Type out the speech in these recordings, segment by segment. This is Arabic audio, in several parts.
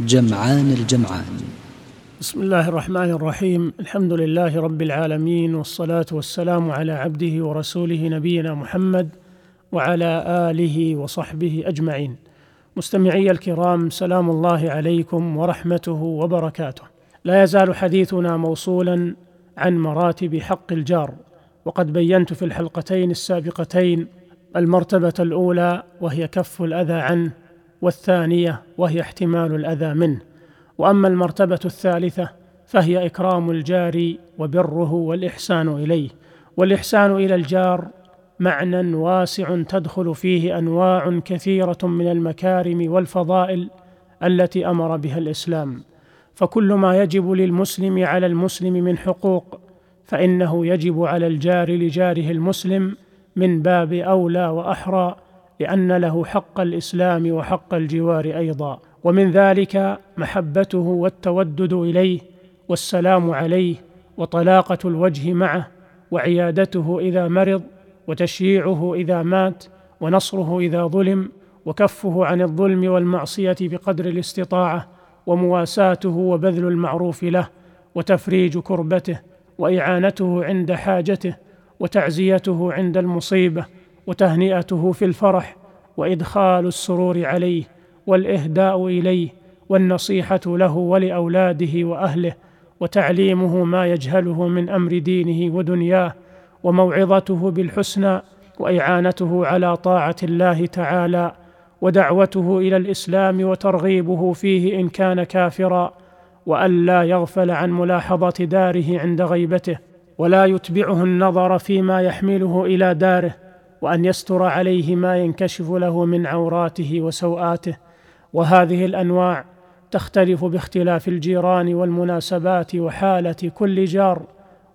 جمعان الجمعان. بسم الله الرحمن الرحيم. الحمد لله رب العالمين والصلاة والسلام على عبده ورسوله نبينا محمد وعلى آله وصحبه أجمعين. مستمعي الكرام سلام الله عليكم ورحمته وبركاته. لا يزال حديثنا موصولا عن مراتب حق الجار وقد بينت في الحلقتين السابقتين المرتبة الأولى وهي كف الأذى عنه والثانية وهي احتمال الأذى منه. وأما المرتبة الثالثة فهي إكرام الجار وبره والإحسان إليه. والإحسان إلى الجار معنى واسع تدخل فيه أنواع كثيرة من المكارم والفضائل التي أمر بها الإسلام. فكل ما يجب للمسلم على المسلم من حقوق فإنه يجب على الجار لجاره المسلم من باب أولى وأحرى لأن له حق الإسلام وحق الجوار أيضا ومن ذلك محبته والتودد إليه والسلام عليه وطلاقة الوجه معه وعيادته إذا مرض وتشييعه إذا مات ونصره إذا ظلم وكفه عن الظلم والمعصية بقدر الاستطاعة ومواساته وبذل المعروف له وتفريج كربته وإعانته عند حاجته وتعزيته عند المصيبة وتهنئته في الفرح وإدخال السرور عليه والإهداء إليه والنصيحة له ولأولاده وأهله وتعليمه ما يجهله من أمر دينه ودنياه وموعظته بالحسنى وإعانته على طاعة الله تعالى ودعوته إلى الإسلام وترغيبه فيه إن كان كافرا والا يغفل عن ملاحظة داره عند غيبته ولا يتبعه النظر فيما يحمله إلى داره وأن يستر عليه ما ينكشف له من عوراته وسوءاته وهذه الأنواع تختلف باختلاف الجيران والمناسبات وحالة كل جار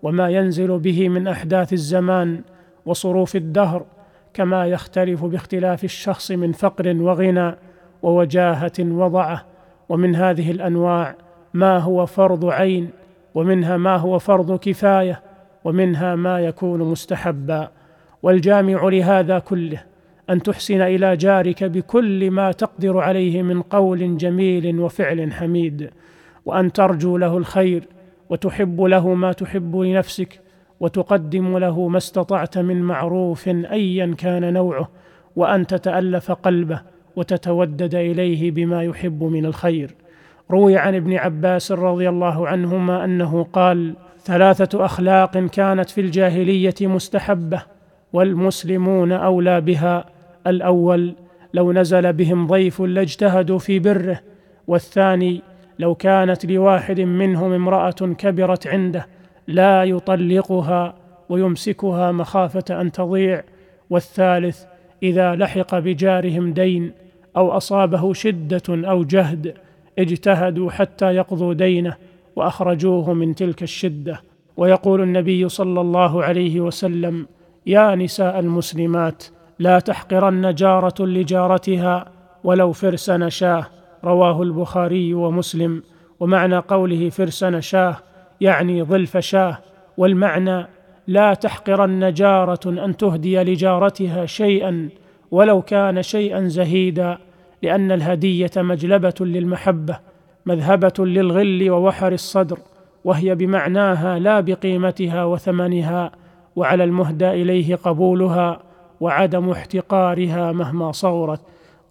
وما ينزل به من أحداث الزمان وصروف الدهر كما يختلف باختلاف الشخص من فقر وغنى ووجاهة وضعه. ومن هذه الأنواع ما هو فرض عين ومنها ما هو فرض كفاية ومنها ما يكون مستحبا. والجامع لهذا كله أن تحسن إلى جارك بكل ما تقدر عليه من قول جميل وفعل حميد وأن ترجو له الخير وتحب له ما تحب لنفسك وتقدم له ما استطعت من معروف ايا كان نوعه وأن تتألف قلبه وتتودد إليه بما يحب من الخير. روي عن ابن عباس رضي الله عنهما أنه قال ثلاثة أخلاق كانت في الجاهلية مستحبة والمسلمون أولى بها. الأول لو نزل بهم ضيف لاجتهدوا في بره والثاني لو كانت لواحد منهم امرأة كبرت عنده لا يطلقها ويمسكها مخافة أن تضيع. والثالث إذا لحق بجارهم دين أو أصابه شدة أو جهد اجتهدوا حتى يقضوا دينه وأخرجوه من تلك الشدة. ويقول النبي صلى الله عليه وسلم يا نساء المسلمات لا تحقرن جارة لجارتها ولو فرس نشاه رواه البخاري ومسلم. ومعنى قوله فرس نشاه يعني ظلف شاه. والمعنى لا تحقرن جارة أن تهدي لجارتها شيئا ولو كان شيئا زهيدا لأن الهدية مجلبة للمحبة مذهبة للغل ووحر الصدر وهي بمعناها لا بقيمتها وثمنها. وعلى المهدى إليه قبولها وعدم احتقارها مهما صغرت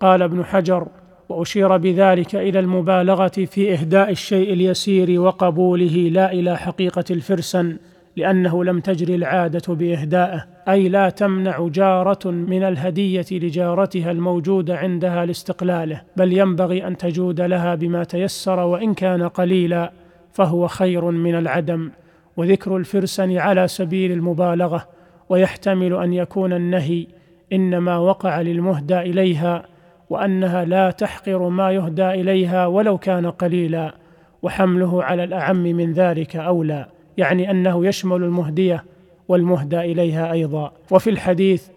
قال ابن حجر وأشير بذلك إلى المبالغة في إهداء الشيء اليسير وقبوله لا إلى حقيقة الفرسن لأنه لم تجري العادة باهدائه أي لا تمنع جارة من الهدية لجارتها الموجودة عندها لاستقلاله بل ينبغي أن تجود لها بما تيسر وإن كان قليلا فهو خير من العدم. وذكر الفرسن على سبيل المبالغة ويحتمل أن يكون النهي إنما وقع للمهدى إليها وأنها لا تحقر ما يهدى إليها ولو كان قليلا وحمله على الأعم من ذلك أولى يعني أنه يشمل المهدية والمهدى إليها أيضا. وفي الحديث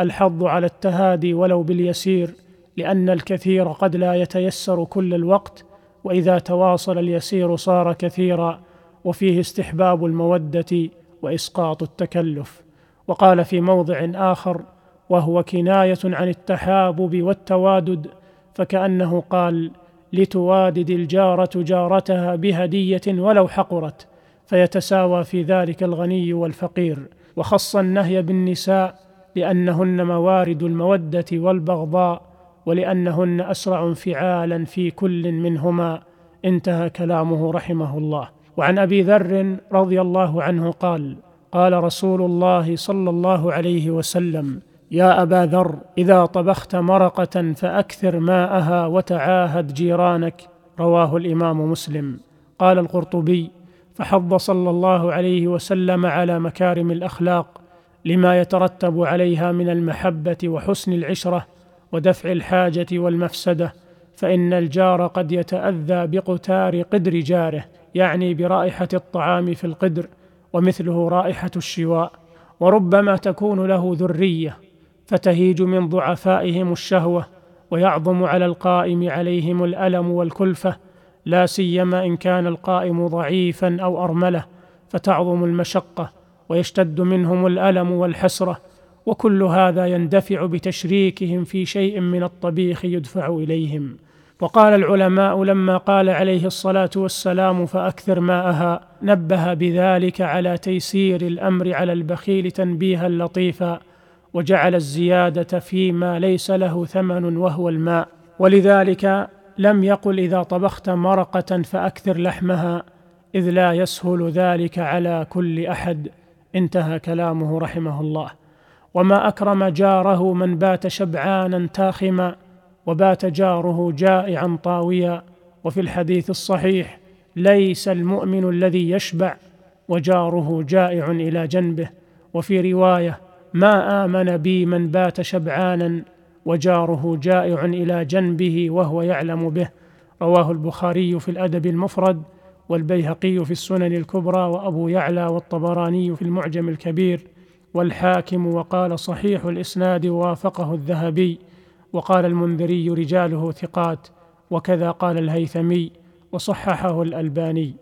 الحظ على التهادي ولو باليسير لأن الكثير قد لا يتيسر كل الوقت وإذا تواصل اليسير صار كثيرا. وفيه استحباب المودة وإسقاط التكلف. وقال في موضع آخر وهو كناية عن التحابب والتوادد فكأنه قال لتوادد الجارة جارتها بهدية ولو حقرت فيتساوى في ذلك الغني والفقير. وخص النهي بالنساء لأنهن موارد المودة والبغضاء ولأنهن أسرع انفعالا في كل منهما. انتهى كلامه رحمه الله. وعن أبي ذر رضي الله عنه قال قال رسول الله صلى الله عليه وسلم يا أبا ذر إذا طبخت مرقة فأكثر ماءها وتعاهد جيرانك. رواه الإمام مسلم. قال القرطبي فحض صلى الله عليه وسلم على مكارم الأخلاق لما يترتب عليها من المحبة وحسن العشرة ودفع الحاجة والمفسدة فإن الجار قد يتأذى بقتار قدر جاره. يعني برائحة الطعام في القدر ومثله رائحة الشواء وربما تكون له ذرية فتهيج من ضعفائهم الشهوة ويعظم على القائم عليهم الألم والكلفة لا سيما إن كان القائم ضعيفا أو أرملة فتعظم المشقة ويشتد منهم الألم والحسرة وكل هذا يندفع بتشريكهم في شيء من الطبيخ يدفع إليهم. وقال العلماء لما قال عليه الصلاة والسلام فأكثر ماءها نبه بذلك على تيسير الأمر على البخيل تنبيها لطيفا وجعل الزيادة فيما ليس له ثمن وهو الماء. ولذلك لم يقل إذا طبخت مرقة فأكثر لحمها إذ لا يسهل ذلك على كل أحد. انتهى كلامه رحمه الله. وما أكرم جاره من بات شبعانا تاخما وبات جاره جائعا طاويا وفي الحديث الصحيح ليس المؤمن الذي يشبع وجاره جائع إلى جنبه. وفي رواية ما آمن بي من بات شبعانا وجاره جائع إلى جنبه وهو يعلم به. رواه البخاري في الأدب المفرد والبيهقي في السنن الكبرى وأبو يعلى والطبراني في المعجم الكبير. والحاكم وقال صحيح الإسناد وافقه الذهبي. وقال المنذري رجاله ثقات وكذا قال الهيثمي وصححه الألباني.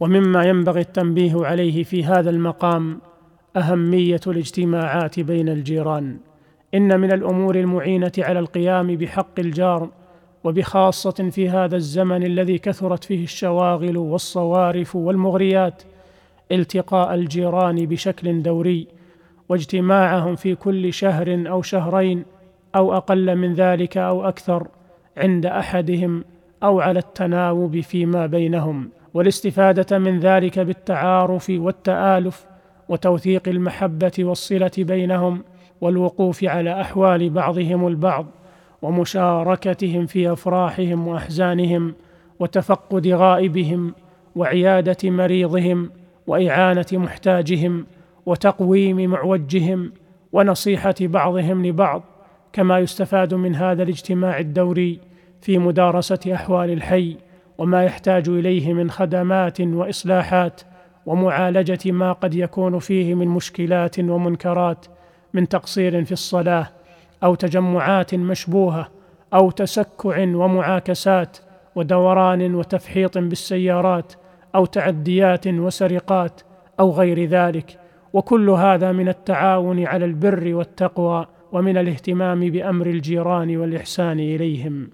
ومما ينبغي التنبيه عليه في هذا المقام أهمية الاجتماعات بين الجيران. إن من الأمور المعينة على القيام بحق الجار وبخاصة في هذا الزمن الذي كثرت فيه الشواغل والصوارف والمغريات التقاء الجيران بشكل دوري واجتماعهم في كل شهر أو شهرين أو أقل من ذلك أو أكثر عند أحدهم أو على التناوب فيما بينهم والاستفادة من ذلك بالتعارف والتآلف وتوثيق المحبة والصلة بينهم والوقوف على أحوال بعضهم البعض ومشاركتهم في أفراحهم وأحزانهم وتفقد غائبهم وعيادة مريضهم وإعانة محتاجهم وتقويم معوجهم ونصيحة بعضهم لبعض. كما يستفاد من هذا الاجتماع الدوري في مدارسة أحوال الحي وما يحتاج إليه من خدمات وإصلاحات ومعالجة ما قد يكون فيه من مشكلات ومنكرات من تقصير في الصلاة أو تجمعات مشبوهة أو تسكع ومعاكسات ودوران وتفحيط بالسيارات أو تعديات وسرقات أو غير ذلك. وكل هذا من التعاون على البر والتقوى ومن الاهتمام بأمر الجيران والإحسان إليهم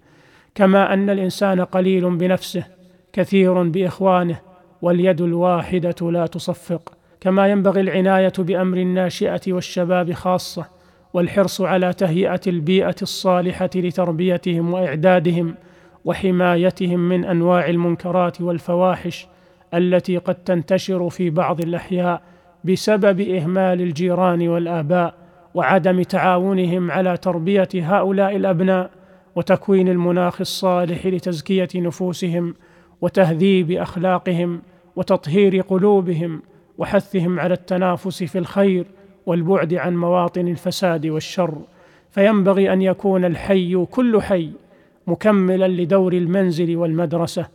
كما أن الإنسان قليل بنفسه كثير بإخوانه واليد الواحدة لا تصفق كما ينبغي العناية بأمر الناشئة والشباب خاصة والحرص على تهيئة البيئة الصالحة لتربيتهم وإعدادهم وحمايتهم من أنواع المنكرات والفواحش التي قد تنتشر في بعض الأحياء بسبب إهمال الجيران والآباء. وعدم تعاونهم على تربية هؤلاء الأبناء وتكوين المناخ الصالح لتزكية نفوسهم وتهذيب أخلاقهم وتطهير قلوبهم وحثهم على التنافس في الخير والبعد عن مواطن الفساد والشر. فينبغي أن يكون الحي كل حي مكملا لدور المنزل والمدرسة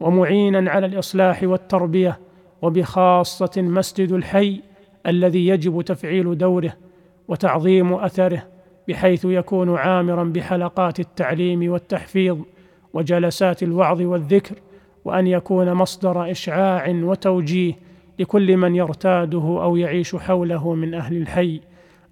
ومعينا على الإصلاح والتربية وبخاصة مسجد الحي الذي يجب تفعيل دوره. وتعظيم أثره بحيث يكون عامرا بحلقات التعليم والتحفيظ وجلسات الوعظ والذكر وأن يكون مصدر إشعاع وتوجيه لكل من يرتاده أو يعيش حوله من أهل الحي.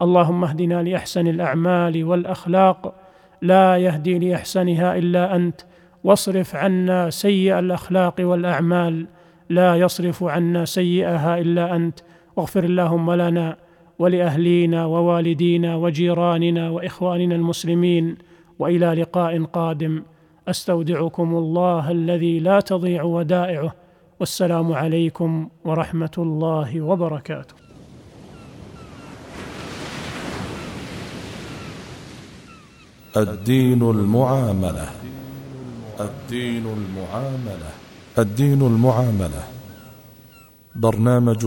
اللهم اهدنا لأحسن الأعمال والأخلاق. لا يهدي لأحسنها إلا أنت. واصرف عنا سيء الأخلاق والأعمال. لا يصرف عنا سيئها إلا أنت. واغفر اللهم لنا ولأهلينا ووالدينا وجيراننا وإخواننا المسلمين وإلى لقاء قادم. أستودعكم الله الذي لا تضيع ودائعه. والسلام عليكم ورحمة الله وبركاته. الدين المعاملة. الدين المعاملة. الدين المعاملة. برنامج